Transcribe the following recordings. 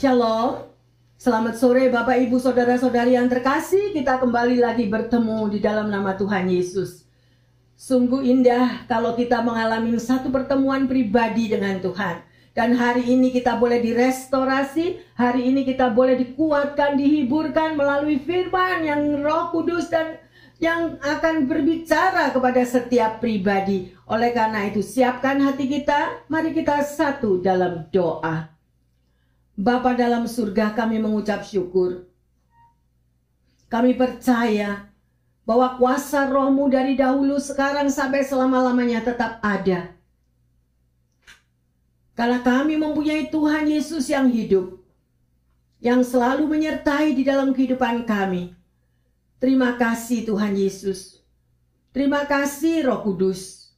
Shalom. Selamat sore Bapak Ibu Saudara-saudari yang terkasih. Kita kembali lagi bertemu di dalam nama Tuhan Yesus. Sungguh indah kalau kita mengalami satu pertemuan pribadi dengan Tuhan. Dan hari ini kita boleh direstorasi, hari ini kita boleh dikuatkan, dihiburkan melalui firman yang roh kudus dan yang akan berbicara kepada setiap pribadi. Oleh karena itu siapkan hati kita, mari kita satu dalam doa. Bapa dalam surga kami mengucap syukur. Kami percaya bahwa kuasa rohmu dari dahulu sekarang sampai selama-lamanya tetap ada karena kami mempunyai Tuhan Yesus yang hidup, yang selalu menyertai di dalam kehidupan kami. Terima kasih Tuhan Yesus. Terima kasih Roh Kudus.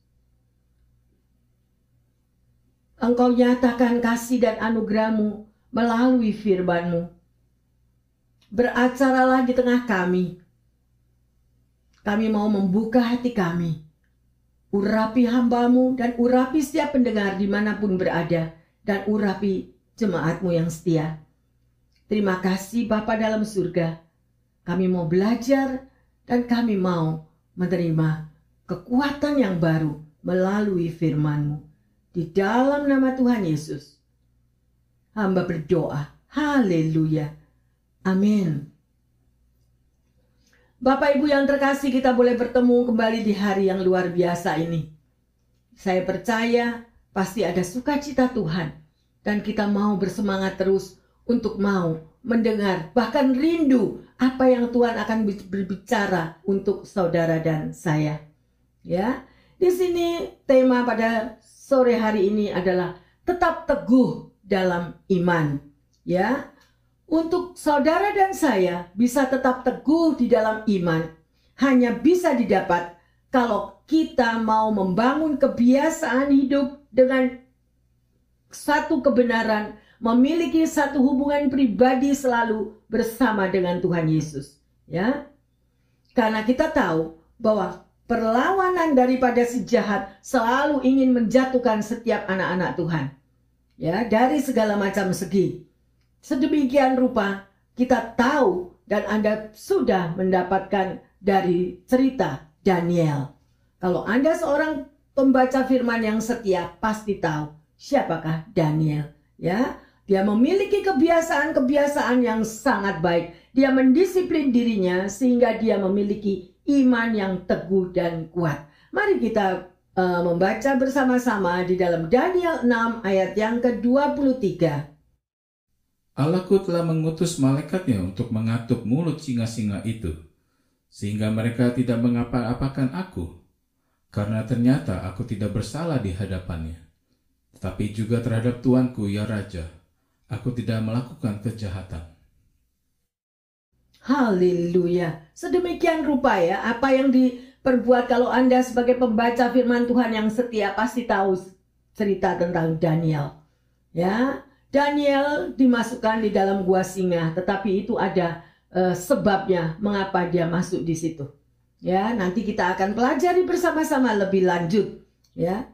Engkau nyatakan kasih dan anugerahmu melalui firmanmu. Beracaralah di tengah kami. Kami mau membuka hati kami Urapi hambamu dan urapi setiap pendengar di mana pun berada. Dan urapi jemaatmu yang setia. Terima kasih Bapa dalam surga. Kami mau belajar dan kami mau menerima kekuatan yang baru melalui firmanmu. Di dalam nama Tuhan Yesus. Hamba berdoa. Haleluya. Amin. Bapak Ibu yang terkasih kita boleh bertemu kembali di hari yang luar biasa ini. Saya percaya pasti ada sukacita Tuhan dan kita mau bersemangat terus untuk mau mendengar bahkan rindu apa yang Tuhan akan berbicara untuk saudara dan saya. Ya. Di sini tema pada sore hari ini adalah tetap teguh dalam iman. Ya untuk saudara dan saya bisa tetap teguh di dalam iman hanya bisa didapat kalau kita mau membangun kebiasaan hidup dengan satu kebenaran, memiliki satu hubungan pribadi selalu bersama dengan Tuhan Yesus, ya. Karena kita tahu bahwa perlawanan daripada si jahat selalu ingin menjatuhkan setiap anak-anak Tuhan. Ya, dari segala macam segi. Sedemikian rupa kita tahu dan Anda sudah mendapatkan dari cerita Daniel. Kalau Anda seorang pembaca firman yang setia pasti tahu siapakah Daniel, ya. Dia memiliki kebiasaan-kebiasaan yang sangat baik. Dia mendisiplin dirinya sehingga dia memiliki iman yang teguh dan kuat. Mari kita uh, membaca bersama-sama di dalam Daniel 6 ayat yang ke-23. Allahku telah mengutus malaikatnya untuk mengatuk mulut singa-singa itu, sehingga mereka tidak mengapa-apakan aku, karena ternyata aku tidak bersalah di hadapannya. Tetapi juga terhadap tuanku, ya Raja, aku tidak melakukan kejahatan. Haleluya. Sedemikian rupa ya, apa yang diperbuat kalau Anda sebagai pembaca firman Tuhan yang setia pasti tahu cerita tentang Daniel. Ya, Daniel dimasukkan di dalam gua singa, tetapi itu ada uh, sebabnya mengapa dia masuk di situ. Ya, nanti kita akan pelajari bersama-sama lebih lanjut, ya.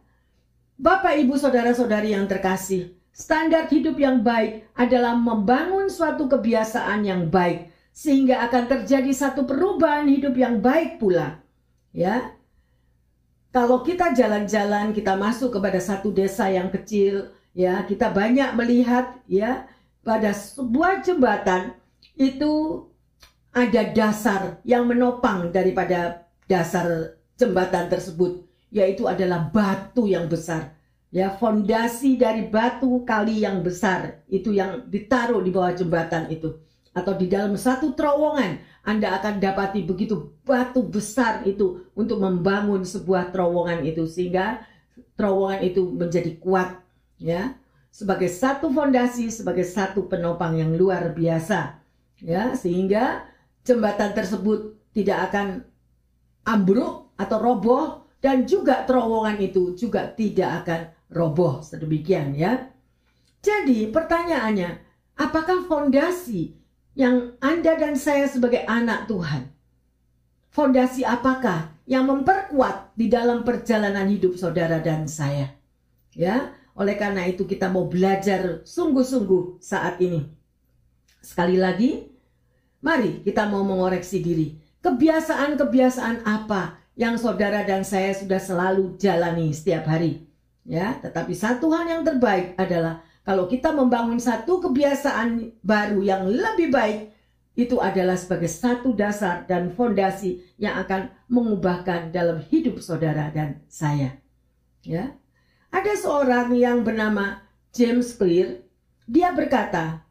Bapak, Ibu, saudara-saudari yang terkasih, standar hidup yang baik adalah membangun suatu kebiasaan yang baik sehingga akan terjadi satu perubahan hidup yang baik pula. Ya. Kalau kita jalan-jalan, kita masuk kepada satu desa yang kecil, ya kita banyak melihat ya pada sebuah jembatan itu ada dasar yang menopang daripada dasar jembatan tersebut yaitu adalah batu yang besar ya fondasi dari batu kali yang besar itu yang ditaruh di bawah jembatan itu atau di dalam satu terowongan Anda akan dapati begitu batu besar itu untuk membangun sebuah terowongan itu sehingga terowongan itu menjadi kuat ya. Sebagai satu fondasi sebagai satu penopang yang luar biasa ya. Sehingga jembatan tersebut tidak akan ambruk atau roboh dan juga terowongan itu juga tidak akan roboh sedemikian ya. Jadi pertanyaannya apakah fondasi yang Anda dan saya sebagai anak Tuhan fondasi apakah yang memperkuat di dalam perjalanan hidup saudara dan saya ya oleh karena itu kita mau belajar sungguh-sungguh saat ini. Sekali lagi, mari kita mau mengoreksi diri. Kebiasaan-kebiasaan apa yang saudara dan saya sudah selalu jalani setiap hari? Ya, tetapi satu hal yang terbaik adalah kalau kita membangun satu kebiasaan baru yang lebih baik, itu adalah sebagai satu dasar dan fondasi yang akan mengubahkan dalam hidup saudara dan saya. Ya. Ada seorang yang bernama James Clear, dia berkata,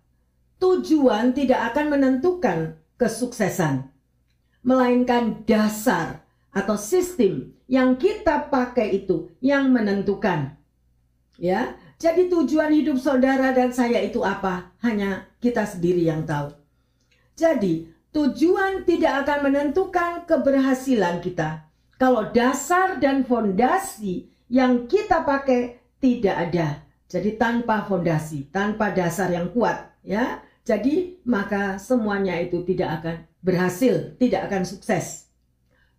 tujuan tidak akan menentukan kesuksesan, melainkan dasar atau sistem yang kita pakai itu yang menentukan. Ya, jadi tujuan hidup saudara dan saya itu apa? Hanya kita sendiri yang tahu. Jadi tujuan tidak akan menentukan keberhasilan kita. Kalau dasar dan fondasi yang kita pakai tidak ada. Jadi tanpa fondasi, tanpa dasar yang kuat, ya. Jadi maka semuanya itu tidak akan berhasil, tidak akan sukses.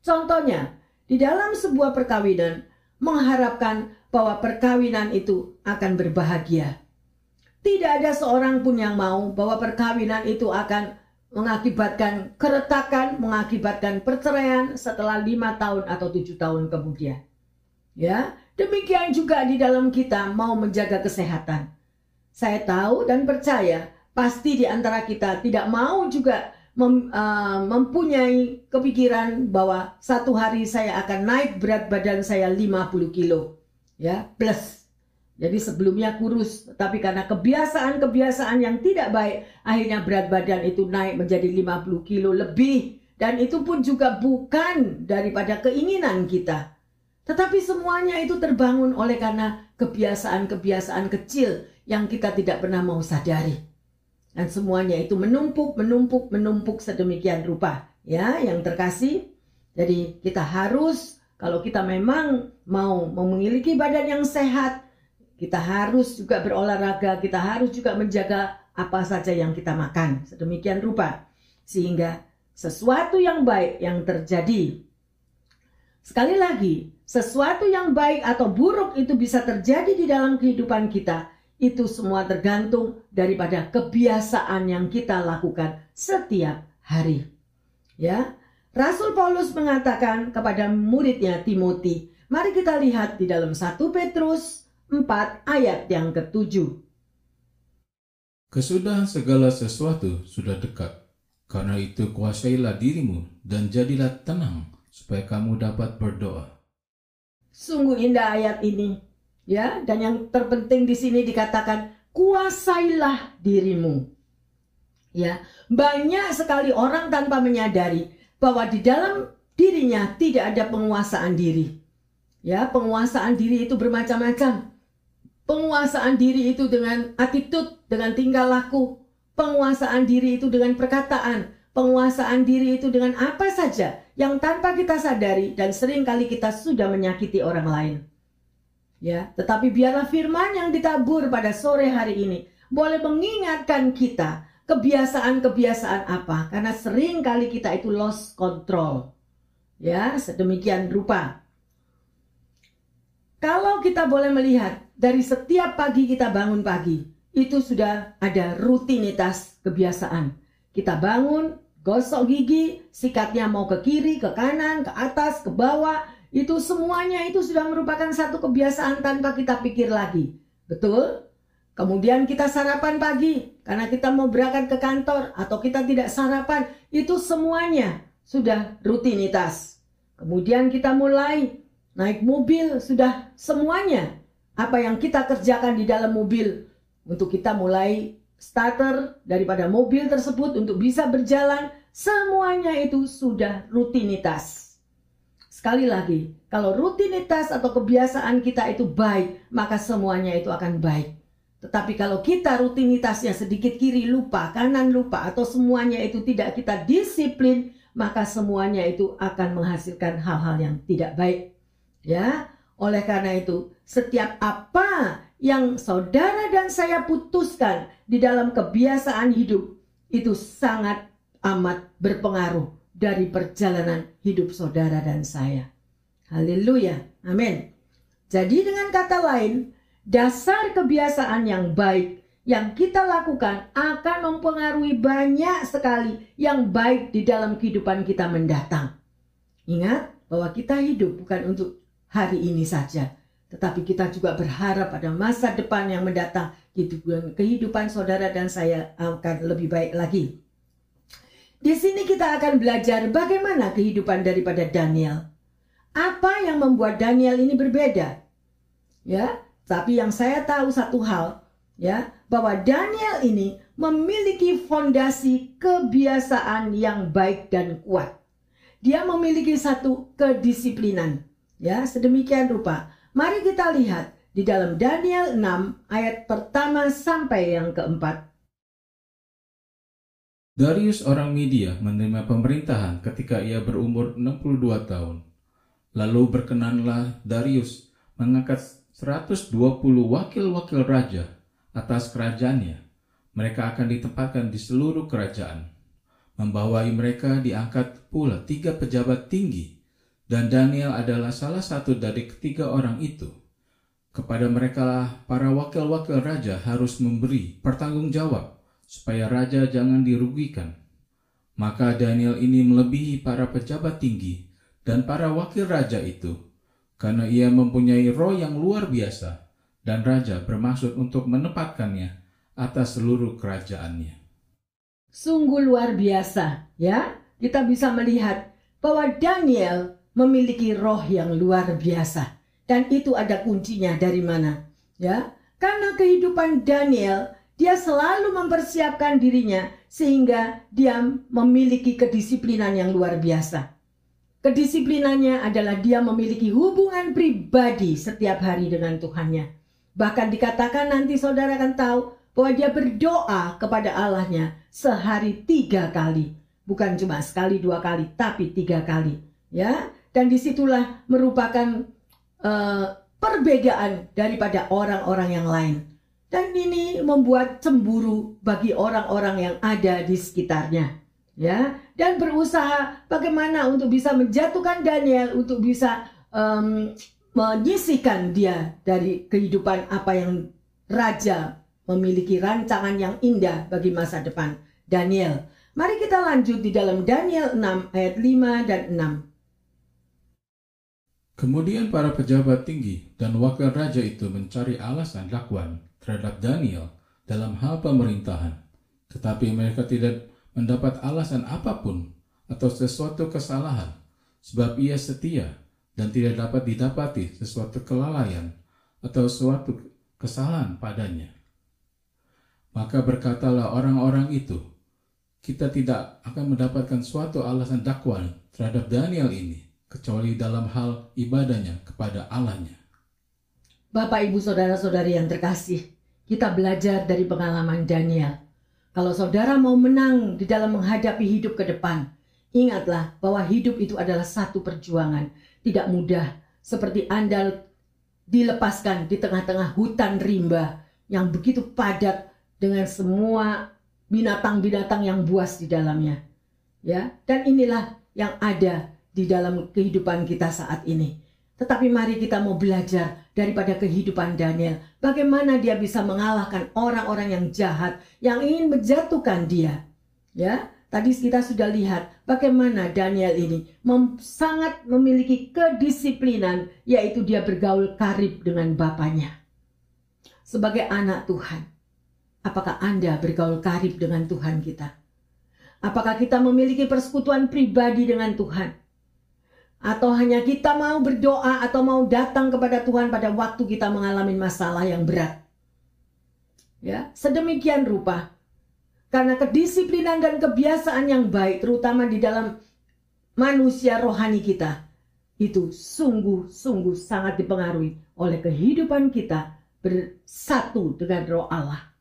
Contohnya, di dalam sebuah perkawinan mengharapkan bahwa perkawinan itu akan berbahagia. Tidak ada seorang pun yang mau bahwa perkawinan itu akan mengakibatkan keretakan, mengakibatkan perceraian setelah lima tahun atau tujuh tahun kemudian. Ya, demikian juga di dalam kita mau menjaga kesehatan. Saya tahu dan percaya pasti di antara kita tidak mau juga mem, uh, mempunyai kepikiran bahwa satu hari saya akan naik berat badan saya 50 kilo ya plus jadi sebelumnya kurus, tapi karena kebiasaan-kebiasaan yang tidak baik, akhirnya berat badan itu naik menjadi 50 kilo lebih. Dan itu pun juga bukan daripada keinginan kita. Tetapi semuanya itu terbangun oleh karena kebiasaan-kebiasaan kecil yang kita tidak pernah mau sadari. Dan semuanya itu menumpuk, menumpuk, menumpuk sedemikian rupa. Ya, yang terkasih. Jadi kita harus kalau kita memang mau memiliki badan yang sehat, kita harus juga berolahraga, kita harus juga menjaga apa saja yang kita makan. Sedemikian rupa. Sehingga sesuatu yang baik yang terjadi. Sekali lagi, sesuatu yang baik atau buruk itu bisa terjadi di dalam kehidupan kita. Itu semua tergantung daripada kebiasaan yang kita lakukan setiap hari. Ya, Rasul Paulus mengatakan kepada muridnya Timothy, mari kita lihat di dalam 1 Petrus 4 ayat yang ketujuh. Kesudahan segala sesuatu sudah dekat. Karena itu kuasailah dirimu dan jadilah tenang supaya kamu dapat berdoa. Sungguh indah ayat ini. Ya, dan yang terpenting di sini dikatakan kuasailah dirimu. Ya, banyak sekali orang tanpa menyadari bahwa di dalam dirinya tidak ada penguasaan diri. Ya, penguasaan diri itu bermacam-macam. Penguasaan diri itu dengan attitude, dengan tingkah laku. Penguasaan diri itu dengan perkataan. Penguasaan diri itu dengan apa saja yang tanpa kita sadari dan sering kali kita sudah menyakiti orang lain. Ya, tetapi biarlah firman yang ditabur pada sore hari ini boleh mengingatkan kita kebiasaan-kebiasaan apa? Karena sering kali kita itu lost control. Ya, sedemikian rupa. Kalau kita boleh melihat dari setiap pagi kita bangun pagi, itu sudah ada rutinitas kebiasaan. Kita bangun, gosok gigi, sikatnya mau ke kiri, ke kanan, ke atas, ke bawah, itu semuanya itu sudah merupakan satu kebiasaan tanpa kita pikir lagi. Betul? Kemudian kita sarapan pagi karena kita mau berangkat ke kantor atau kita tidak sarapan, itu semuanya sudah rutinitas. Kemudian kita mulai naik mobil, sudah semuanya apa yang kita kerjakan di dalam mobil untuk kita mulai starter daripada mobil tersebut untuk bisa berjalan, semuanya itu sudah rutinitas. Sekali lagi, kalau rutinitas atau kebiasaan kita itu baik, maka semuanya itu akan baik. Tetapi kalau kita rutinitasnya sedikit kiri lupa, kanan lupa, atau semuanya itu tidak kita disiplin, maka semuanya itu akan menghasilkan hal-hal yang tidak baik. Ya, oleh karena itu, setiap apa yang saudara dan saya putuskan di dalam kebiasaan hidup itu sangat amat berpengaruh dari perjalanan hidup saudara dan saya. Haleluya. Amin. Jadi dengan kata lain, dasar kebiasaan yang baik yang kita lakukan akan mempengaruhi banyak sekali yang baik di dalam kehidupan kita mendatang. Ingat bahwa kita hidup bukan untuk hari ini saja, tetapi kita juga berharap pada masa depan yang mendatang kehidupan, saudara dan saya akan lebih baik lagi. Di sini kita akan belajar bagaimana kehidupan daripada Daniel. Apa yang membuat Daniel ini berbeda? Ya, tapi yang saya tahu satu hal, ya, bahwa Daniel ini memiliki fondasi kebiasaan yang baik dan kuat. Dia memiliki satu kedisiplinan. Ya, sedemikian rupa. Mari kita lihat di dalam Daniel 6 ayat pertama sampai yang keempat. Darius orang Media menerima pemerintahan ketika ia berumur 62 tahun. Lalu berkenanlah Darius mengangkat 120 wakil-wakil raja atas kerajaannya. Mereka akan ditempatkan di seluruh kerajaan. Membawai mereka diangkat pula tiga pejabat tinggi, dan Daniel adalah salah satu dari ketiga orang itu. Kepada mereka para wakil-wakil raja harus memberi pertanggung jawab supaya raja jangan dirugikan. Maka Daniel ini melebihi para pejabat tinggi dan para wakil raja itu, karena ia mempunyai roh yang luar biasa dan raja bermaksud untuk menempatkannya atas seluruh kerajaannya. Sungguh luar biasa, ya. Kita bisa melihat bahwa Daniel memiliki roh yang luar biasa dan itu ada kuncinya dari mana? Ya, karena kehidupan Daniel dia selalu mempersiapkan dirinya sehingga dia memiliki kedisiplinan yang luar biasa. Kedisiplinannya adalah dia memiliki hubungan pribadi setiap hari dengan Tuhannya. Bahkan dikatakan nanti saudara akan tahu bahwa dia berdoa kepada Allahnya sehari tiga kali. Bukan cuma sekali dua kali, tapi tiga kali. Ya, dan di situlah merupakan uh, perbedaan daripada orang-orang yang lain. Dan ini membuat cemburu bagi orang-orang yang ada di sekitarnya. Ya, dan berusaha bagaimana untuk bisa menjatuhkan Daniel, untuk bisa um, menyisihkan dia dari kehidupan apa yang raja memiliki rancangan yang indah bagi masa depan. Daniel. Mari kita lanjut di dalam Daniel 6 ayat 5 dan 6. Kemudian para pejabat tinggi dan wakil raja itu mencari alasan dakwan terhadap Daniel dalam hal pemerintahan. Tetapi mereka tidak mendapat alasan apa pun atau sesuatu kesalahan sebab ia setia dan tidak dapat didapati sesuatu kelalaian atau suatu kesalahan padanya. Maka berkatalah orang-orang itu, kita tidak akan mendapatkan suatu alasan dakwaan terhadap Daniel ini, kecuali dalam hal ibadahnya kepada Allahnya. Bapak, Ibu, Saudara-saudari yang terkasih, kita belajar dari pengalaman Daniel. Kalau saudara mau menang di dalam menghadapi hidup ke depan, ingatlah bahwa hidup itu adalah satu perjuangan tidak mudah seperti Anda dilepaskan di tengah-tengah hutan rimba yang begitu padat dengan semua binatang-binatang yang buas di dalamnya. Ya, dan inilah yang ada di dalam kehidupan kita saat ini. Tetapi mari kita mau belajar daripada kehidupan Daniel. Bagaimana dia bisa mengalahkan orang-orang yang jahat yang ingin menjatuhkan dia. Ya, Tadi kita sudah lihat bagaimana Daniel ini mem sangat memiliki kedisiplinan yaitu dia bergaul karib dengan bapaknya. Sebagai anak Tuhan, apakah Anda bergaul karib dengan Tuhan kita? Apakah kita memiliki persekutuan pribadi dengan Tuhan? Atau hanya kita mau berdoa atau mau datang kepada Tuhan pada waktu kita mengalami masalah yang berat? Ya, sedemikian rupa karena kedisiplinan dan kebiasaan yang baik terutama di dalam manusia rohani kita itu sungguh-sungguh sangat dipengaruhi oleh kehidupan kita bersatu dengan roh Allah.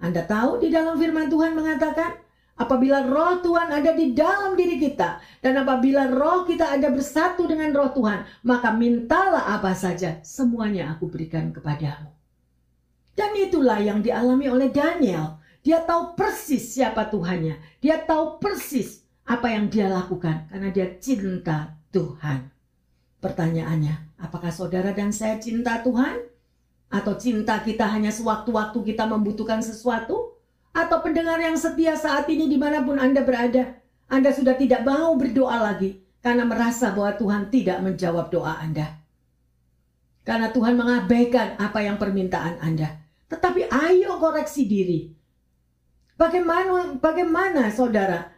Anda tahu di dalam firman Tuhan mengatakan apabila roh Tuhan ada di dalam diri kita dan apabila roh kita ada bersatu dengan roh Tuhan maka mintalah apa saja semuanya aku berikan kepadamu. Dan itulah yang dialami oleh Daniel dia tahu persis siapa Tuhannya. Dia tahu persis apa yang dia lakukan karena dia cinta Tuhan. Pertanyaannya, apakah saudara dan saya cinta Tuhan? Atau cinta kita hanya sewaktu-waktu kita membutuhkan sesuatu? Atau pendengar yang setia saat ini di mana pun Anda berada, Anda sudah tidak mau berdoa lagi karena merasa bahwa Tuhan tidak menjawab doa Anda. Karena Tuhan mengabaikan apa yang permintaan Anda. Tetapi ayo koreksi diri. Bagaimana, bagaimana saudara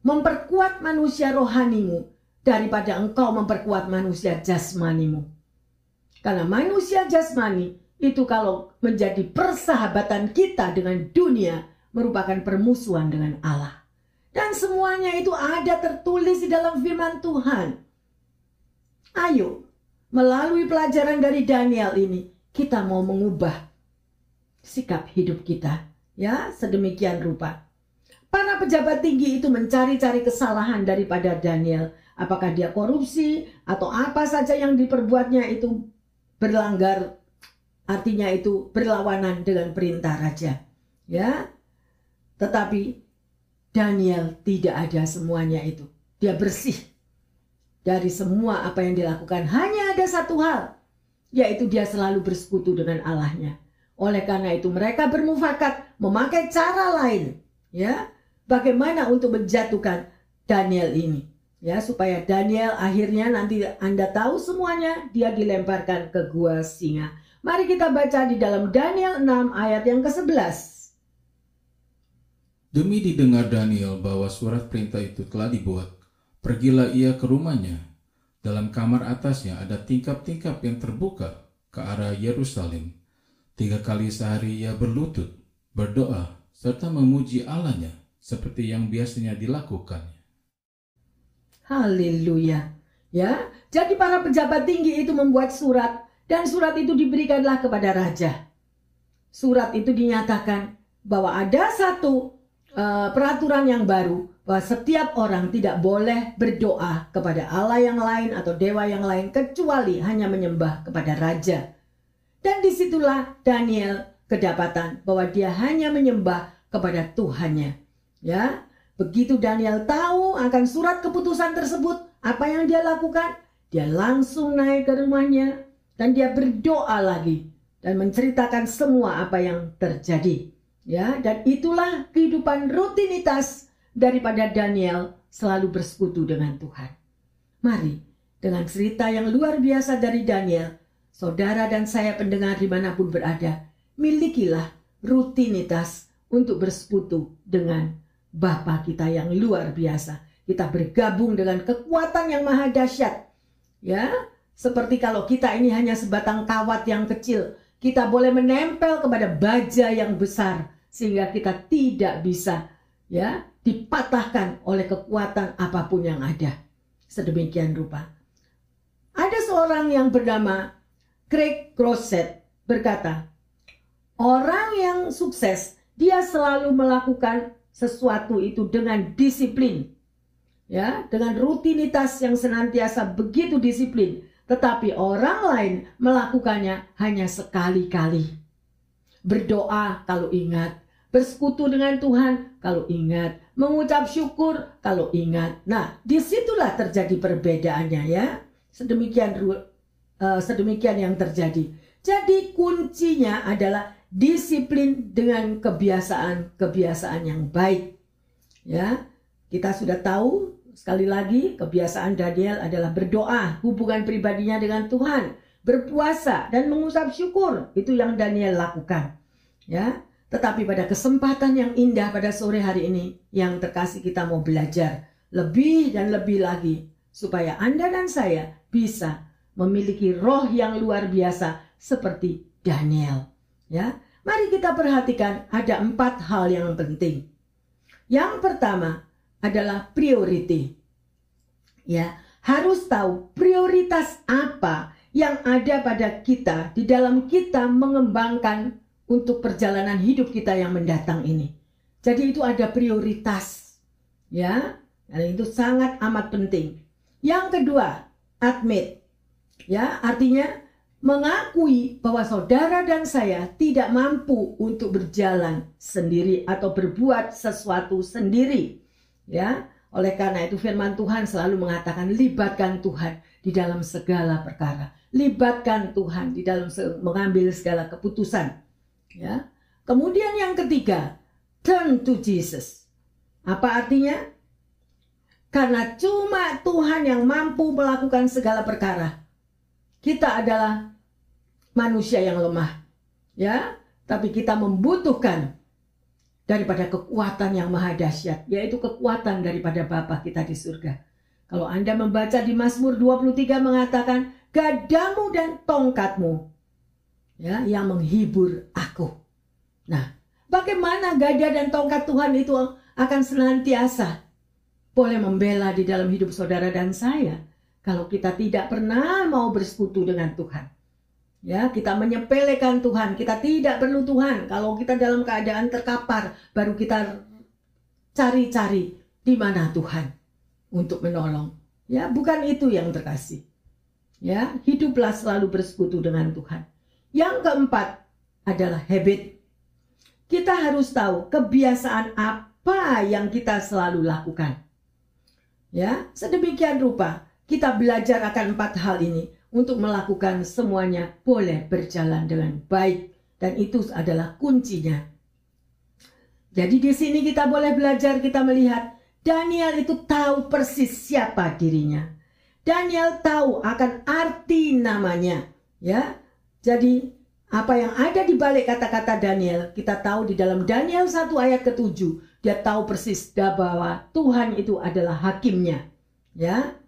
memperkuat manusia rohanimu daripada engkau memperkuat manusia jasmanimu. Karena manusia jasmani itu kalau menjadi persahabatan kita dengan dunia merupakan permusuhan dengan Allah. Dan semuanya itu ada tertulis di dalam firman Tuhan. Ayo, melalui pelajaran dari Daniel ini, kita mau mengubah sikap hidup kita ya sedemikian rupa. Para pejabat tinggi itu mencari-cari kesalahan daripada Daniel. Apakah dia korupsi atau apa saja yang diperbuatnya itu berlanggar artinya itu berlawanan dengan perintah raja. Ya. Tetapi Daniel tidak ada semuanya itu. Dia bersih dari semua apa yang dilakukan. Hanya ada satu hal, yaitu dia selalu bersekutu dengan Allahnya. Oleh karena itu mereka bermufakat memakai cara lain, ya, bagaimana untuk menjatuhkan Daniel ini, ya, supaya Daniel akhirnya nanti Anda tahu semuanya dia dilemparkan ke gua singa. Mari kita baca di dalam Daniel 6 ayat yang ke-11. Demi didengar Daniel bahwa surat perintah itu telah dibuat, pergilah ia ke rumahnya. Dalam kamar atasnya ada tingkap-tingkap yang terbuka ke arah Yerusalem Tiga kali sehari ia berlutut, berdoa, serta memuji Allahnya seperti yang biasanya dilakukannya. Haleluya. Ya, jadi para pejabat tinggi itu membuat surat dan surat itu diberikanlah kepada raja. Surat itu dinyatakan bahwa ada satu uh, peraturan yang baru bahwa setiap orang tidak boleh berdoa kepada Allah yang lain atau dewa yang lain kecuali hanya menyembah kepada raja. Dan di situlah Daniel kedapatan bahwa dia hanya menyembah kepada Tuhannya. Ya, begitu Daniel tahu akan surat keputusan tersebut, apa yang dia lakukan? Dia langsung naik ke rumahnya dan dia berdoa lagi dan menceritakan semua apa yang terjadi. Ya, dan itulah kehidupan rutinitas daripada Daniel selalu bersekutu dengan Tuhan. Mari, dengan cerita yang luar biasa dari Daniel, saudara dan saya pendengar di mana pun berada, milikilah rutinitas untuk bersekutu dengan Bapa kita yang luar biasa. Kita bergabung dengan kekuatan yang maha dahsyat. Ya, seperti kalau kita ini hanya sebatang kawat yang kecil, kita boleh menempel kepada baja yang besar sehingga kita tidak bisa ya dipatahkan oleh kekuatan apa pun yang ada. Sedemikian rupa. Ada seorang yang bernama Craig Crosset berkata, orang yang sukses dia selalu melakukan sesuatu itu dengan disiplin. Ya, dengan rutinitas yang senantiasa begitu disiplin, tetapi orang lain melakukannya hanya sekali-kali. Berdoa kalau ingat, bersekutu dengan Tuhan kalau ingat, mengucap syukur kalau ingat. Nah, di situlah terjadi perbedaannya ya. Sedemikian uh, sedemikian yang terjadi. Jadi kuncinya adalah disiplin dengan kebiasaan-kebiasaan yang baik. Ya, kita sudah tahu sekali lagi kebiasaan Daniel adalah berdoa, hubungan pribadinya dengan Tuhan, berpuasa dan mengusap syukur. Itu yang Daniel lakukan. Ya, tetapi pada kesempatan yang indah pada sore hari ini yang terkasih kita mau belajar lebih dan lebih lagi supaya Anda dan saya bisa memiliki roh yang luar biasa seperti Daniel. Ya, mari kita perhatikan ada empat hal yang penting. Yang pertama adalah priority. Ya, harus tahu prioritas apa yang ada pada kita di dalam kita mengembangkan untuk perjalanan hidup kita yang mendatang ini. Jadi itu ada prioritas. Ya, dan itu sangat amat penting. Yang kedua, admit Ya, artinya mengakui bahwa saudara dan saya tidak mampu untuk berjalan sendiri atau berbuat sesuatu sendiri. Ya, oleh karena itu firman Tuhan selalu mengatakan libatkan Tuhan di dalam segala perkara. libatkan Tuhan di dalam mengambil segala keputusan. Ya. Kemudian yang ketiga, turn to Jesus. Apa artinya? Karena cuma Tuhan yang mampu melakukan segala perkara. Kita adalah manusia yang lemah. Ya, tapi kita membutuhkan daripada kekuatan yang maha dahsyat, yaitu kekuatan daripada Bapa kita di surga. Kalau Anda membaca di Mazmur 23 mengatakan, gadamu dan tongkatmu ya yang menghibur aku. Nah, bagaimana gada dan tongkat Tuhan itu akan senantiasa boleh membela di dalam hidup saudara dan saya kalau kita tidak pernah mau bersekutu dengan Tuhan. Ya, kita menyepelekan Tuhan, kita tidak perlu Tuhan. Kalau kita dalam keadaan terkapar, baru kita cari-cari di mana Tuhan untuk menolong. Ya, bukan itu yang terkasih. Ya, hiduplah selalu bersekutu dengan Tuhan. Yang keempat adalah habit. Kita harus tahu kebiasaan apa yang kita selalu lakukan. Ya, sedemikian rupa kita belajar akan empat hal ini untuk melakukan semuanya boleh berjalan dengan baik dan itu adalah kuncinya. Jadi di sini kita boleh belajar, kita melihat Daniel itu tahu persis siapa dirinya. Daniel tahu akan arti namanya, ya. Jadi apa yang ada di balik kata-kata Daniel, kita tahu di dalam Daniel 1 ayat ke-7, dia tahu persis bahwa Tuhan itu adalah hakimnya. Ya.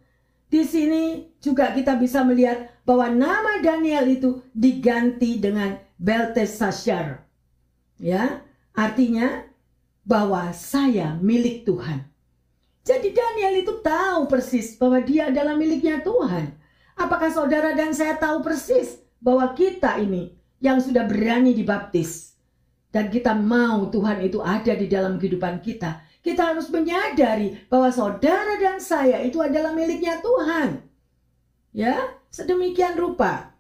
Di sini juga kita bisa melihat bahwa nama Daniel itu diganti dengan Belteshazzar. Ya, artinya bahwa saya milik Tuhan. Jadi Daniel itu tahu persis bahwa dia adalah miliknya Tuhan. Apakah saudara dan saya tahu persis bahwa kita ini yang sudah berani dibaptis dan kita mau Tuhan itu ada di dalam kehidupan kita, kita harus menyadari bahwa saudara dan saya itu adalah miliknya Tuhan. Ya, sedemikian rupa.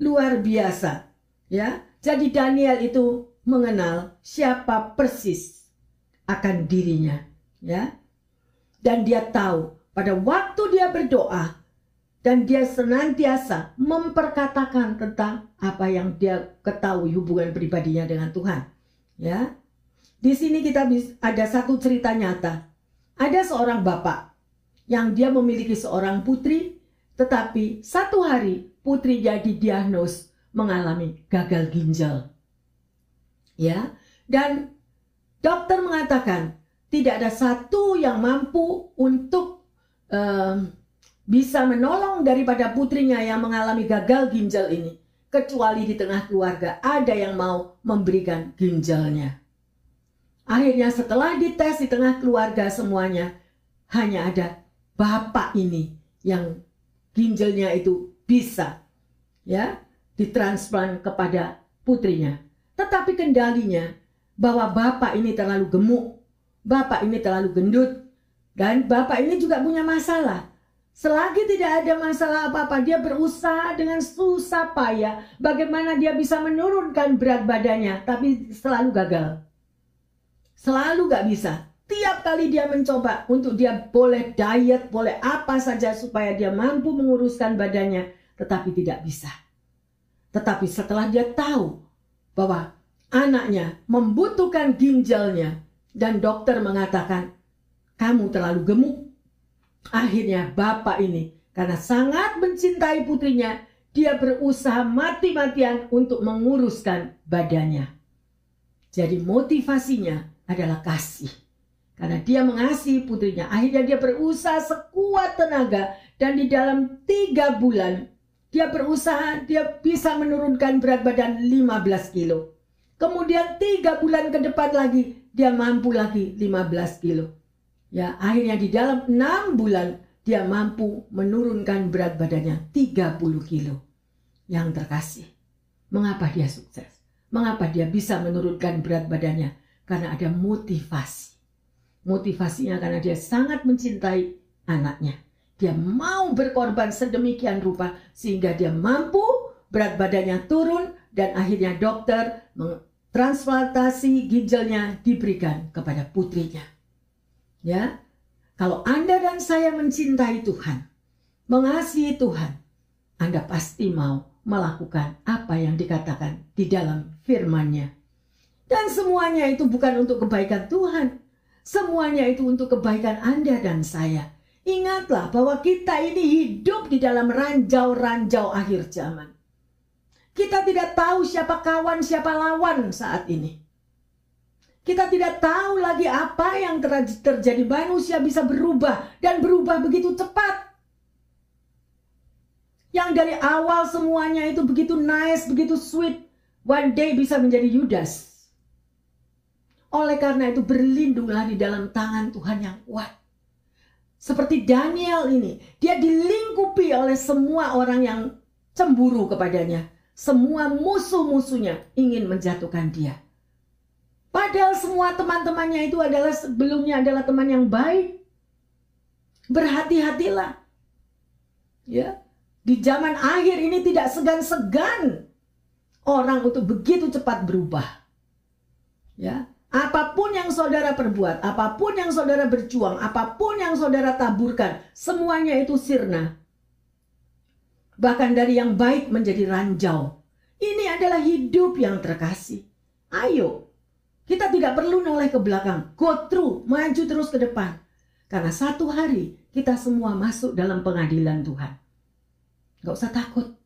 Luar biasa. Ya, jadi Daniel itu mengenal siapa persis akan dirinya, ya. Dan dia tahu pada waktu dia berdoa, dan dia senantiasa memperkatakan tentang apa yang dia ketahui hubungan pribadinya dengan Tuhan. Ya. Di sini kita ada satu cerita nyata. Ada seorang bapak yang dia memiliki seorang putri, tetapi satu hari putri jadi diagnos mengalami gagal ginjal. Ya, dan dokter mengatakan tidak ada satu yang mampu untuk um, bisa menolong daripada putrinya yang mengalami gagal ginjal ini. Kecuali di tengah keluarga ada yang mau memberikan ginjalnya. Akhirnya setelah dites di tengah keluarga semuanya, hanya ada bapak ini yang ginjalnya itu bisa ya ditransplant kepada putrinya. Tetapi kendalinya bahwa bapak ini terlalu gemuk, bapak ini terlalu gendut, dan bapak ini juga punya masalah. Selagi tidak ada masalah apa-apa, dia berusaha dengan susah payah bagaimana dia bisa menurunkan berat badannya, tapi selalu gagal. Selalu gak bisa. Tiap kali dia mencoba untuk dia boleh diet, boleh apa saja supaya dia mampu menguruskan badannya, tetapi tidak bisa. Tetapi setelah dia tahu bahwa anaknya membutuhkan ginjalnya dan dokter mengatakan, kamu terlalu gemuk, Akhirnya bapak ini karena sangat mencintai putrinya, dia berusaha mati-matian untuk menguruskan badannya. Jadi motivasinya adalah kasih. Karena dia mengasihi putrinya. Akhirnya dia berusaha sekuat tenaga. Dan di dalam tiga bulan dia berusaha dia bisa menurunkan berat badan 15 kilo. Kemudian tiga bulan ke depan lagi dia mampu lagi 15 kilo. Ya, akhirnya di dalam enam bulan dia mampu menurunkan berat badannya 30 kilo. Yang terkasih. Mengapa dia sukses? Mengapa dia bisa menurunkan berat badannya? Karena ada motivasi. Motivasinya karena dia sangat mencintai anaknya. Dia mau berkorban sedemikian rupa sehingga dia mampu berat badannya turun dan akhirnya dokter transplantasi ginjalnya diberikan kepada putrinya. Ya, kalau Anda dan saya mencintai Tuhan, mengasihi Tuhan, Anda pasti mau melakukan apa yang dikatakan di dalam firman-Nya. Dan semuanya itu bukan untuk kebaikan Tuhan. Semuanya itu untuk kebaikan Anda dan saya. Ingatlah bahwa kita ini hidup di dalam ranjau-ranjau akhir zaman. Kita tidak tahu siapa kawan, siapa lawan saat ini. Kita tidak tahu lagi apa yang terjadi. Manusia bisa berubah dan berubah begitu cepat. Yang dari awal semuanya itu begitu nice, begitu sweet. One day bisa menjadi Yudas. Oleh karena itu berlindunglah di dalam tangan Tuhan yang kuat. Seperti Daniel ini, dia dilingkupi oleh semua orang yang cemburu kepadanya. Semua musuh-musuhnya ingin menjatuhkan dia. Padahal semua teman-temannya itu adalah sebelumnya adalah teman yang baik. Berhati-hatilah. Ya, di zaman akhir ini tidak segan-segan orang untuk begitu cepat berubah. Ya, apa pun yang saudara perbuat, apa pun yang saudara berjuang, apa pun yang saudara taburkan, semuanya itu sirna. Bahkan dari yang baik menjadi ranjau. Ini adalah hidup yang terkasih. Ayo, kita tidak perlu noleh ke belakang, go through, maju terus ke depan. Karena satu hari kita semua masuk dalam pengadilan Tuhan. Gak usah takut.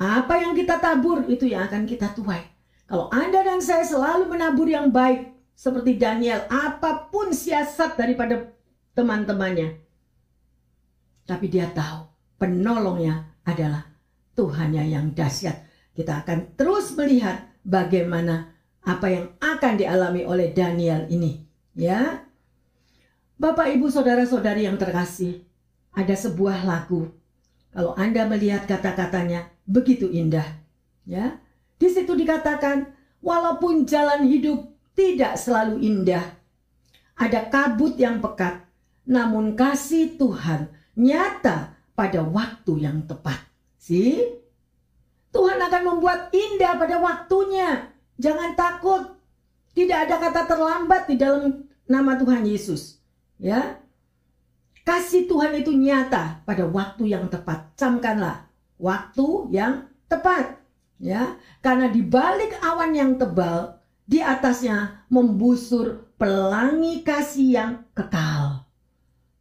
Apa yang kita tabur itu yang akan kita tuai. Kalau Anda dan saya selalu menabur yang baik seperti Daniel, apa pun siasat daripada teman-temannya. Tapi dia tahu penolongnya adalah Tuhannya yang dahsyat. Kita akan terus melihat bagaimana apa yang akan dialami oleh Daniel ini. Ya, Bapak, Ibu, Saudara-saudari yang terkasih, ada sebuah lagu kalau Anda melihat kata-katanya begitu indah, ya. Di situ dikatakan, walaupun jalan hidup tidak selalu indah, ada kabut yang pekat, namun kasih Tuhan nyata pada waktu yang tepat. Si Tuhan akan membuat indah pada waktunya. Jangan takut. Tidak ada kata terlambat di dalam nama Tuhan Yesus. Ya, Kasih Tuhan itu nyata pada waktu yang tepat. Camkanlah waktu yang tepat. Ya, karena di balik awan yang tebal, di atasnya membusur pelangi kasih yang kekal.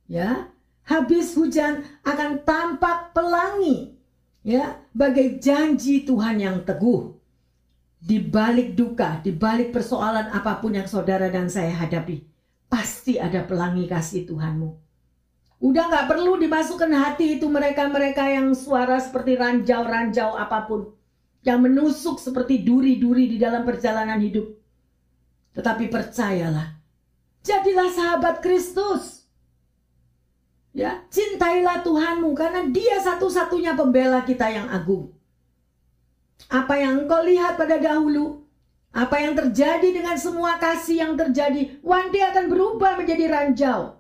Ya, habis hujan akan tampak pelangi. Ya, bagai janji Tuhan yang teguh. Di balik duka, di balik persoalan apa pun yang saudara dan saya hadapi, pasti ada pelangi kasih Tuhanmu Udah nggak perlu dimasukkan hati itu mereka-mereka yang suara seperti ranjau-ranjau apa pun. Yang menusuk seperti duri-duri di dalam perjalanan hidup. Tetapi percayalah. Jadilah sahabat Kristus. Ya, cintailah Tuhanmu karena Dia satu-satunya pembela kita yang agung. Apa yang engkau lihat pada dahulu, apa yang terjadi dengan semua kasih yang terjadi, one day akan berubah menjadi ranjau.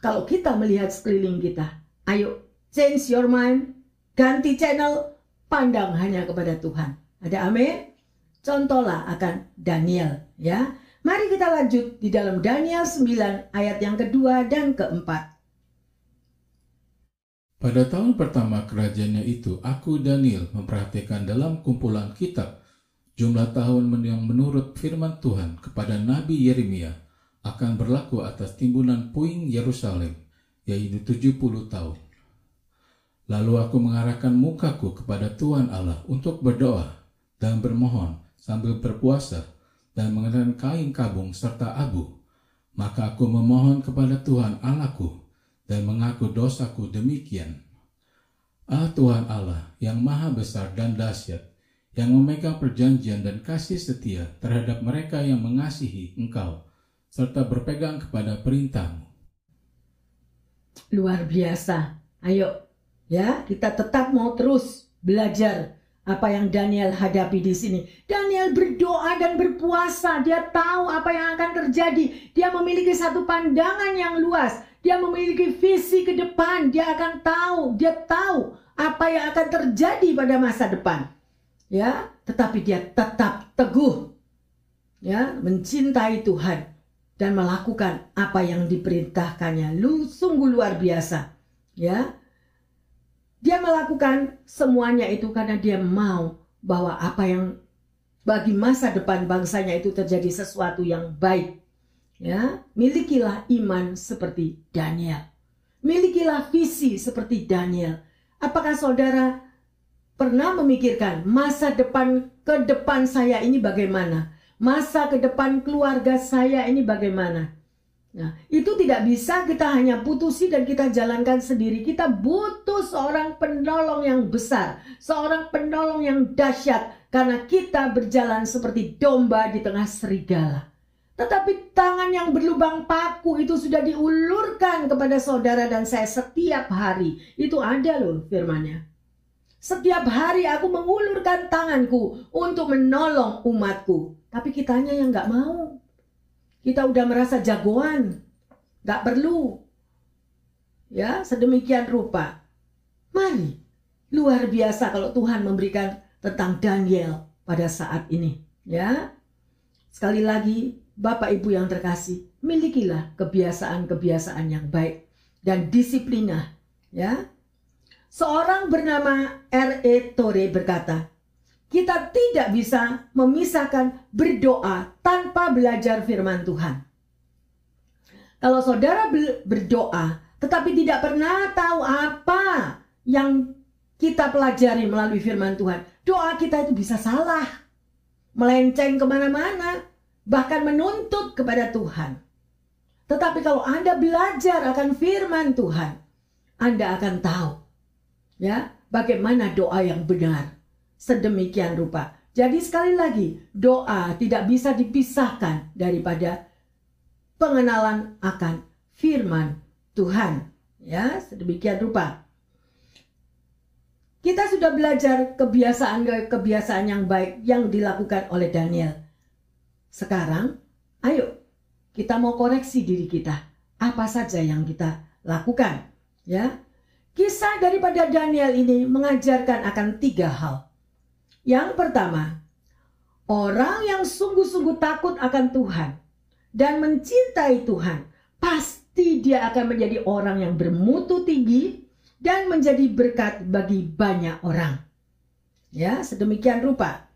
Kalau kita melihat sekeliling kita, ayo change your mind, ganti channel, pandang hanya kepada Tuhan. Ada amin? Contohlah akan Daniel ya. Mari kita lanjut di dalam Daniel 9 ayat yang kedua dan keempat. Pada tahun pertama kerajaannya itu, aku Daniel memperhatikan dalam kumpulan kitab jumlah tahun yang menurut firman Tuhan kepada Nabi Yeremia akan berlaku atas timbunan puing Yerusalem, yaitu 70 tahun. Lalu aku mengarahkan mukaku kepada Tuhan Allah untuk berdoa dan bermohon sambil berpuasa dan mengenakan kain kabung serta abu. Maka aku memohon kepada Tuhan Allahku dan mengaku dosaku demikian. Ah Tuhan Allah yang maha besar dan dahsyat, yang memegang perjanjian dan kasih setia terhadap mereka yang mengasihi Engkau serta berpegang kepada perintahmu. Luar biasa. Ayo, ya, kita tetap mau terus belajar apa yang Daniel hadapi di sini. Daniel berdoa dan berpuasa. Dia tahu apa yang akan terjadi. Dia memiliki satu pandangan yang luas. Dia memiliki visi ke depan. Dia akan tahu, dia tahu apa yang akan terjadi pada masa depan. Ya, tetapi dia tetap teguh. Ya, mencintai Tuhan dan melakukan apa yang diperintahkannya. Lu sungguh luar biasa. Ya. Dia melakukan semuanya itu karena dia mau bahwa apa yang bagi masa depan bangsanya itu terjadi sesuatu yang baik. Ya, milikilah iman seperti Daniel. Milikilah visi seperti Daniel. Apakah saudara pernah memikirkan masa depan ke depan saya ini bagaimana? Masa ke depan keluarga saya ini bagaimana? Nah, itu tidak bisa kita hanya putusi dan kita jalankan sendiri. Kita butuh seorang penolong yang besar, seorang penolong yang dahsyat karena kita berjalan seperti domba di tengah serigala. Tetapi tangan yang berlubang paku itu sudah diulurkan kepada saudara dan saya setiap hari. Itu ada loh firmannya. Setiap hari aku mengulurkan tanganku untuk menolong umatku. Tapi kitanya yang nggak mau. Kita udah merasa jagoan. Gak perlu. Ya, sedemikian rupa. Mari. Luar biasa kalau Tuhan memberikan tentang Daniel pada saat ini. Ya. Sekali lagi, Bapak Ibu yang terkasih, milikilah kebiasaan-kebiasaan yang baik dan disiplinah. Ya. Seorang bernama R.E. Tore berkata, kita tidak bisa memisahkan berdoa tanpa belajar firman Tuhan. Kalau saudara berdoa tetapi tidak pernah tahu apa yang kita pelajari melalui firman Tuhan, doa kita itu bisa salah, melenceng ke mana-mana, bahkan menuntut kepada Tuhan. Tetapi kalau Anda belajar akan firman Tuhan, Anda akan tahu ya bagaimana doa yang benar sedemikian rupa. Jadi sekali lagi, doa tidak bisa dipisahkan daripada pengenalan akan firman Tuhan. Ya, sedemikian rupa. Kita sudah belajar kebiasaan-kebiasaan yang baik yang dilakukan oleh Daniel. Sekarang, ayo kita mau koreksi diri kita. Apa saja yang kita lakukan? Ya, kisah daripada Daniel ini mengajarkan akan tiga hal. Yang pertama, orang yang sungguh-sungguh takut akan Tuhan dan mencintai Tuhan, pasti dia akan menjadi orang yang bermutu tinggi dan menjadi berkat bagi banyak orang. Ya, sedemikian rupa.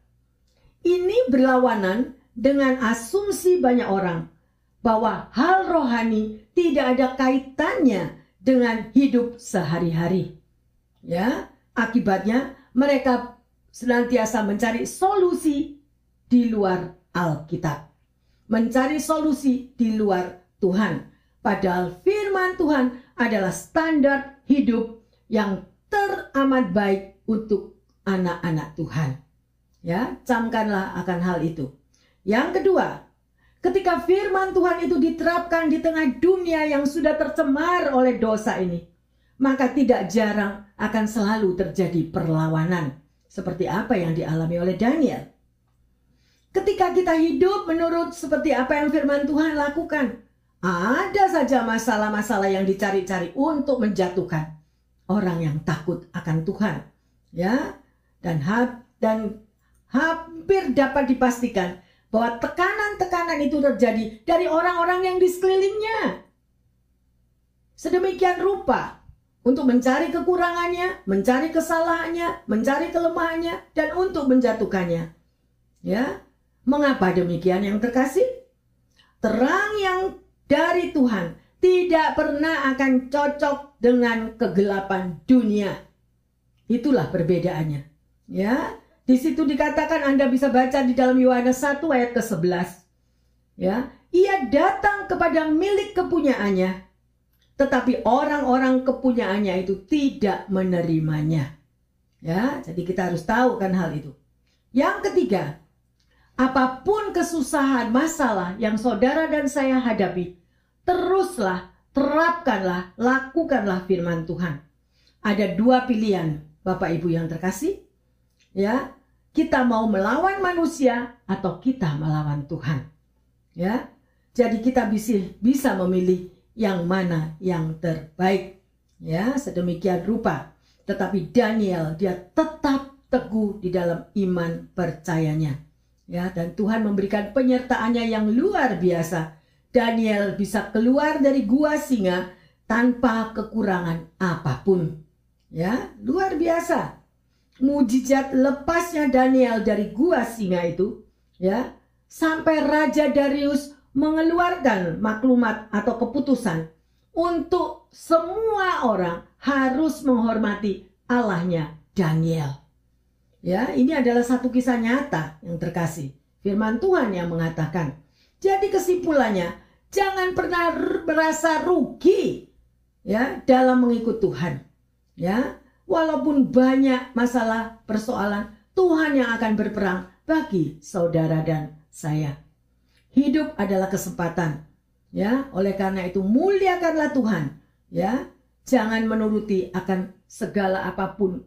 Ini berlawanan dengan asumsi banyak orang bahwa hal rohani tidak ada kaitannya dengan hidup sehari-hari. Ya, akibatnya mereka senantiasa mencari solusi di luar Alkitab. Mencari solusi di luar Tuhan. Padahal firman Tuhan adalah standar hidup yang teramat baik untuk anak-anak Tuhan. Ya, camkanlah akan hal itu. Yang kedua, ketika firman Tuhan itu diterapkan di tengah dunia yang sudah tercemar oleh dosa ini, maka tidak jarang akan selalu terjadi perlawanan seperti apa yang dialami oleh Daniel. Ketika kita hidup menurut seperti apa yang firman Tuhan lakukan, ada saja masalah-masalah yang dicari-cari untuk menjatuhkan orang yang takut akan Tuhan. Ya, dan ha dan hampir dapat dipastikan bahwa tekanan-tekanan itu terjadi dari orang-orang yang di sekelilingnya. Sedemikian rupa untuk mencari kekurangannya, mencari kesalahannya, mencari kelemahannya, dan untuk menjatuhkannya. Ya, mengapa demikian yang terkasih? Terang yang dari Tuhan tidak pernah akan cocok dengan kegelapan dunia. Itulah perbedaannya. Ya, di situ dikatakan Anda bisa baca di dalam Yohanes 1 ayat ke-11. Ya, ia datang kepada milik kepunyaannya tetapi orang-orang kepunyaannya itu tidak menerimanya. Ya, jadi kita harus tahu kan hal itu. Yang ketiga, apa pun kesusahan, masalah yang saudara dan saya hadapi, teruslah, terapkanlah, lakukanlah firman Tuhan. Ada dua pilihan, Bapak Ibu yang terkasih. Ya, kita mau melawan manusia atau kita melawan Tuhan. Ya. Jadi kita bisa bisa memilih yang mana yang terbaik. Ya, sedemikian rupa. Tetapi Daniel dia tetap teguh di dalam iman percayanya. Ya, dan Tuhan memberikan penyertaannya yang luar biasa. Daniel bisa keluar dari gua singa tanpa kekurangan apa pun. Ya, luar biasa. Mujizat lepasnya Daniel dari gua singa itu, ya, sampai Raja Darius mengeluarkan maklumat atau keputusan untuk semua orang harus menghormati Allahnya Daniel. Ya, ini adalah satu kisah nyata yang terkasih. Firman Tuhan yang mengatakan. Jadi kesimpulannya, jangan pernah merasa rugi ya dalam mengikut Tuhan. Ya, walaupun banyak masalah, persoalan, Tuhan yang akan berperang bagi saudara dan saya. Hidup adalah kesempatan. Ya, oleh karena itu muliakanlah Tuhan. Ya, jangan menuruti akan segala apa pun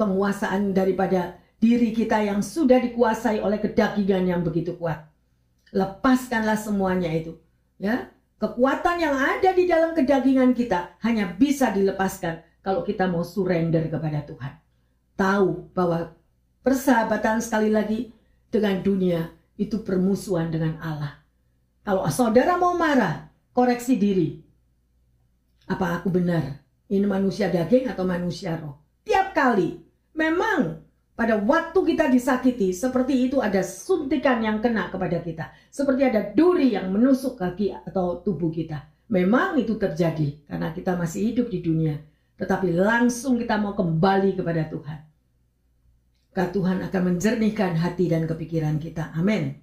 penguasaan daripada diri kita yang sudah dikuasai oleh kedagingan yang begitu kuat. Lepaskanlah semuanya itu. Ya, kekuatan yang ada di dalam kedagingan kita hanya bisa dilepaskan kalau kita mau surrender kepada Tuhan. Tahu bahwa persahabatan sekali lagi dengan dunia itu permusuhan dengan Allah. Kalau saudara mau marah, koreksi diri. Apa aku benar? Ini manusia daging atau manusia roh? Tiap kali. Memang pada waktu kita disakiti, seperti itu ada suntikan yang kena kepada kita. Seperti ada duri yang menusuk kaki atau tubuh kita. Memang itu terjadi karena kita masih hidup di dunia. Tetapi langsung kita mau kembali kepada Tuhan. Karena Tuhan akan menjernihkan hati dan kepikiran kita. Amin.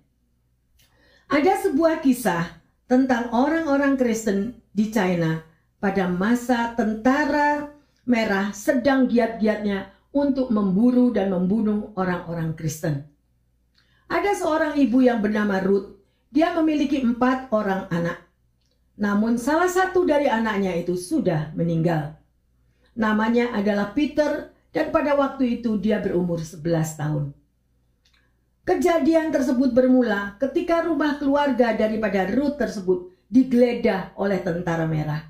Ada sebuah kisah tentang orang-orang Kristen di China pada masa tentara merah sedang giat-giatnya untuk memburu dan membunuh orang-orang Kristen. Ada seorang ibu yang bernama Ruth. Dia memiliki empat orang anak. Namun salah satu dari anaknya itu sudah meninggal. Namanya adalah Peter dan pada waktu itu dia berumur 11 tahun. Kejadian tersebut bermula ketika rumah keluarga daripada Ruth tersebut digeledah oleh tentara merah.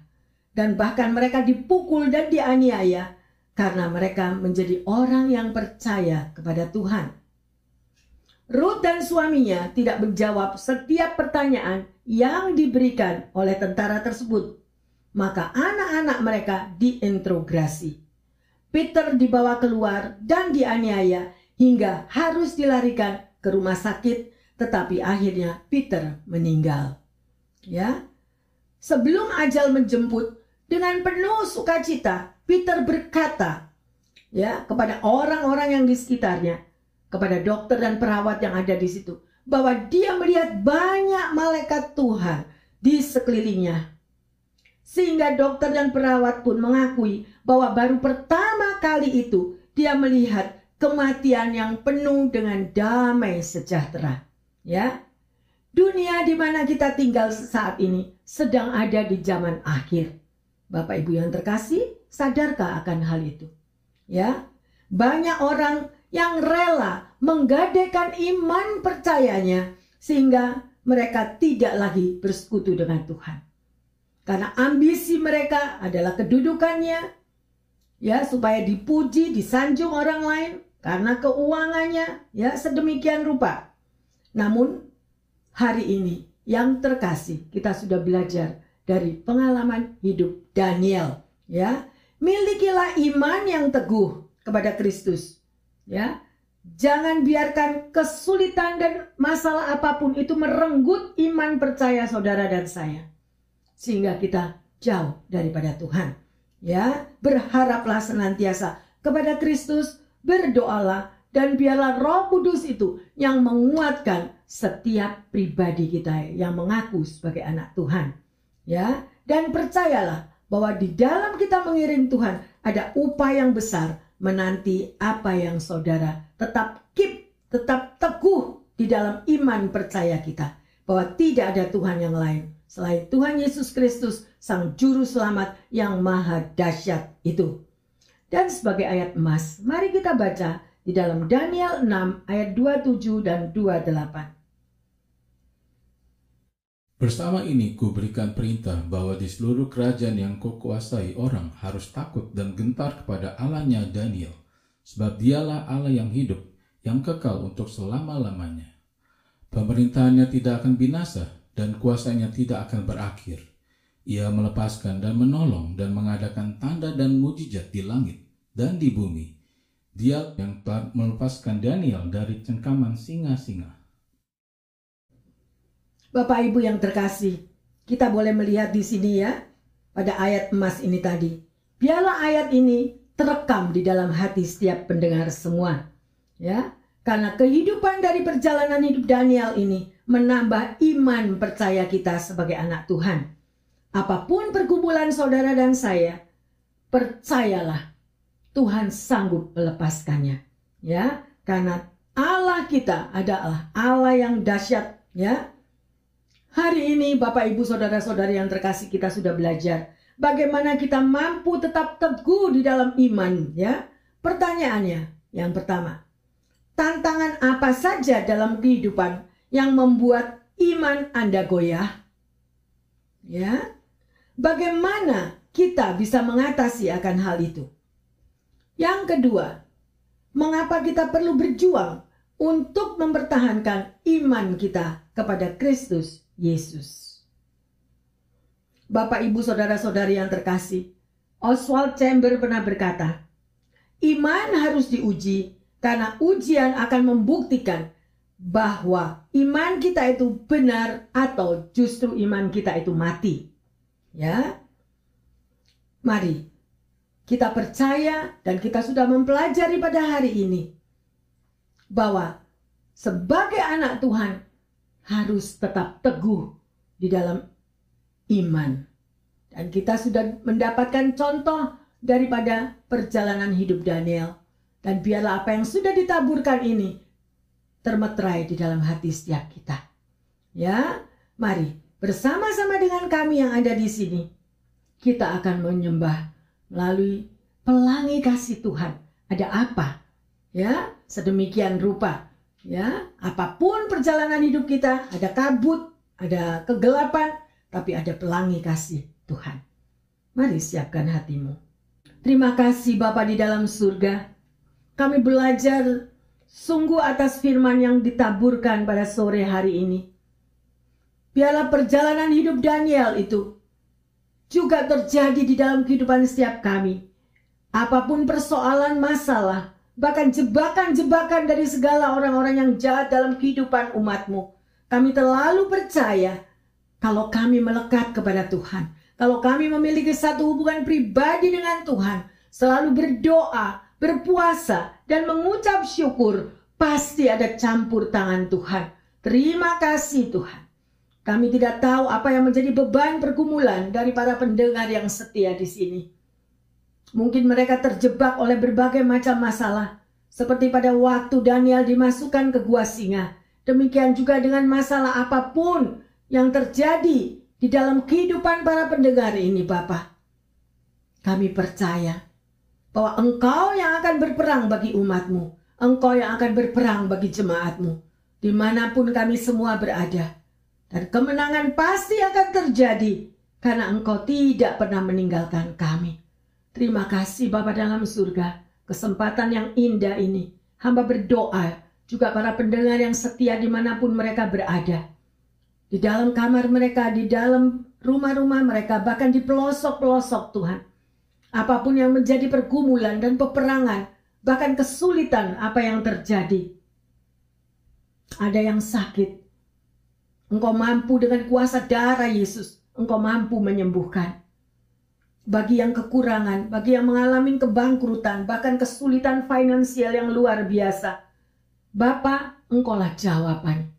Dan bahkan mereka dipukul dan dianiaya karena mereka menjadi orang yang percaya kepada Tuhan. Ruth dan suaminya tidak menjawab setiap pertanyaan yang diberikan oleh tentara tersebut. Maka anak-anak mereka diintrogasi. Peter dibawa keluar dan dianiaya hingga harus dilarikan ke rumah sakit, tetapi akhirnya Peter meninggal. Ya. Sebelum ajal menjemput, dengan penuh sukacita Peter berkata ya kepada orang-orang yang di sekitarnya, kepada dokter dan perawat yang ada di situ, bahwa dia melihat banyak malaikat Tuhan di sekelilingnya. Sehingga dokter dan perawat pun mengakui bahwa baru pertama kali itu dia melihat kematian yang penuh dengan damai sejahtera. Ya, dunia di mana kita tinggal saat ini sedang ada di zaman akhir. Bapak Ibu yang terkasih, sadarkah akan hal itu? Ya, banyak orang yang rela menggadaikan iman percayanya sehingga mereka tidak lagi bersekutu dengan Tuhan. Karena ambisi mereka adalah kedudukannya, ya supaya dipuji, disanjung orang lain karena keuangannya, ya sedemikian rupa. Namun hari ini yang terkasih kita sudah belajar dari pengalaman hidup Daniel ya. Milikilah iman yang teguh kepada Kristus ya. Jangan biarkan kesulitan dan masalah apa pun itu merenggut iman percaya saudara dan saya sehingga kita jauh daripada Tuhan. Ya berharaplah senantiasa kepada Kristus berdoalah dan biarlah Roh Kudus itu yang menguatkan setiap pribadi kita yang mengaku sebagai anak Tuhan. Ya, dan percayalah bahwa di dalam kita mengiring Tuhan ada upaya yang besar menanti apa yang saudara tetap keep, tetap teguh di dalam iman percaya kita bahwa tidak ada Tuhan yang lain selain Tuhan Yesus Kristus sang juru selamat yang maha dahsyat itu. Dan sebagai ayat emas, mari kita baca di dalam Daniel 6 ayat 27 dan 28. Bersama ini ku berikan perintah bahwa di seluruh kerajaan yang kuasai orang harus takut dan gentar kepada Allahnya Daniel, sebab dialah Allah yang hidup, yang kekal untuk selama-lamanya. Pemerintahannya tidak akan binasa dan kuasanya tidak akan berakhir. Ia melepaskan dan menolong dan mengadakan tanda dan mujizat di langit dan di bumi. Dia yang telah melepaskan Daniel dari cengkaman singa-singa. Bapak Ibu yang terkasih, kita boleh melihat di sini ya, pada ayat emas ini tadi. Biarlah ayat ini terekam di dalam hati setiap pendengar semua. Ya, karena kehidupan dari perjalanan hidup Daniel ini menambah iman percaya kita sebagai anak Tuhan. Apa pun pergumulan saudara dan saya, percayalah Tuhan sanggup melepaskannya. Ya, karena Allah kita adalah Allah yang dahsyat, ya. Hari ini Bapak Ibu Saudara-saudari yang terkasih kita sudah belajar bagaimana kita mampu tetap teguh di dalam iman, ya. Pertanyaannya yang pertama, tantangan apa saja dalam kehidupan yang membuat iman Anda goyah? Ya, Bagaimana kita bisa mengatasi akan hal itu? Yang kedua, mengapa kita perlu berjuang untuk mempertahankan iman kita kepada Kristus Yesus? Bapak, ibu, saudara-saudari yang terkasih, Oswald Chamber pernah berkata, "Iman harus diuji karena ujian akan membuktikan bahwa iman kita itu benar atau justru iman kita itu mati." Ya. Mari kita percaya dan kita sudah mempelajari pada hari ini bahwa sebagai anak Tuhan harus tetap teguh di dalam iman. Dan kita sudah mendapatkan contoh daripada perjalanan hidup Daniel. Dan biarlah apa yang sudah ditaburkan ini termeterai di dalam hati setiap kita. Ya, mari bersama-sama dengan kami yang ada di sini, kita akan menyembah melalui pelangi kasih Tuhan. Ada apa? Ya, sedemikian rupa. Ya, apa pun perjalanan hidup kita, ada kabut, ada kegelapan, tapi ada pelangi kasih Tuhan. Mari siapkan hatimu. Terima kasih Bapa di dalam surga. Kami belajar sungguh atas firman yang ditaburkan pada sore hari ini. Biarlah perjalanan hidup Daniel itu juga terjadi di dalam kehidupan setiap kami. Apa pun persoalan masalah, bahkan jebakan-jebakan dari segala orang-orang yang jahat dalam kehidupan umatmu. Kami terlalu percaya kalau kami melekat kepada Tuhan. Kalau kami memiliki satu hubungan pribadi dengan Tuhan, selalu berdoa, berpuasa, dan mengucap syukur, pasti ada campur tangan Tuhan. Terima kasih Tuhan. Kami tidak tahu apa yang menjadi beban pergumulan dari para pendengar yang setia di sini. Mungkin mereka terjebak oleh berbagai macam masalah, seperti pada waktu Daniel dimasukkan ke gua singa. Demikian juga dengan masalah apa pun yang terjadi di dalam kehidupan para pendengar ini, Bapak. Kami percaya bahwa Engkau yang akan berperang bagi umatmu, Engkau yang akan berperang bagi jemaatmu, di mana pun kami semua berada. Dan kemenangan pasti akan terjadi karena engkau tidak pernah meninggalkan kami. Terima kasih Bapa dalam surga. Kesempatan yang indah ini. Hamba berdoa juga para pendengar yang setia di mana pun mereka berada. Di dalam kamar mereka, di dalam rumah-rumah mereka, bahkan di pelosok-pelosok Tuhan. Apa pun yang menjadi pergumulan dan peperangan, bahkan kesulitan apa yang terjadi. Ada yang sakit, Engkau mampu dengan kuasa darah Yesus, engkau mampu menyembuhkan. Bagi yang kekurangan, bagi yang mengalami kebangkrutan, bahkan kesulitan finansial yang luar biasa. Bapak, engkaulah jawaban.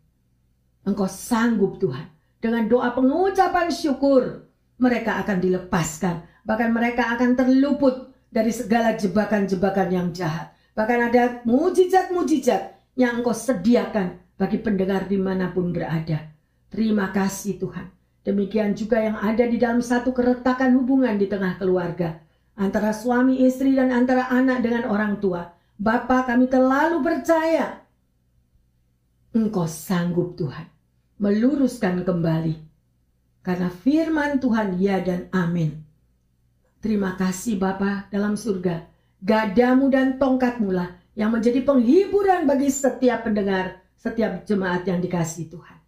Engkau sanggup Tuhan. Dengan doa pengucapan syukur, mereka akan dilepaskan. Bahkan mereka akan terluput dari segala jebakan-jebakan yang jahat. Bahkan ada mujizat-mujizat yang engkau sediakan bagi pendengar di mana pun berada. Terima kasih Tuhan. Demikian juga yang ada di dalam satu keretakan hubungan di tengah keluarga. Antara suami istri dan antara anak dengan orang tua. Bapak kami terlalu percaya. Engkau sanggup Tuhan. Meluruskan kembali. Karena firman Tuhan ya dan amin. Terima kasih Bapa dalam surga. Gadamu dan tongkatmu lah yang menjadi penghiburan bagi setiap pendengar, setiap jemaat yang dikasih Tuhan.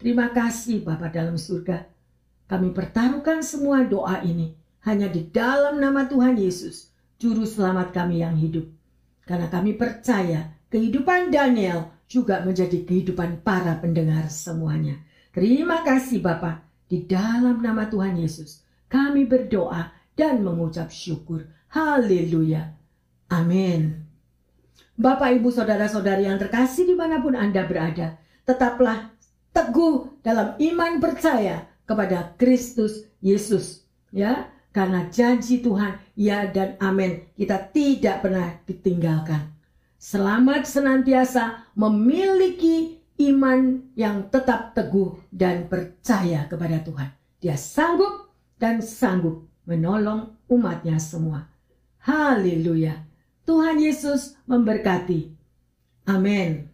Terima kasih Bapa dalam surga. Kami pertaruhkan semua doa ini hanya di dalam nama Tuhan Yesus, Juru Selamat kami yang hidup. Karena kami percaya kehidupan Daniel juga menjadi kehidupan para pendengar semuanya. Terima kasih Bapak. Di dalam nama Tuhan Yesus, kami berdoa dan mengucap syukur. Haleluya. Amin. Bapak, Ibu, Saudara-saudari yang terkasih di mana pun Anda berada, tetaplah teguh dalam iman percaya kepada Kristus Yesus. Ya, karena janji Tuhan, ya dan amin, kita tidak pernah ditinggalkan. Selamat senantiasa memiliki iman yang tetap teguh dan percaya kepada Tuhan. Dia sanggup dan sanggup menolong umatnya semua. Haleluya. Tuhan Yesus memberkati. Amin.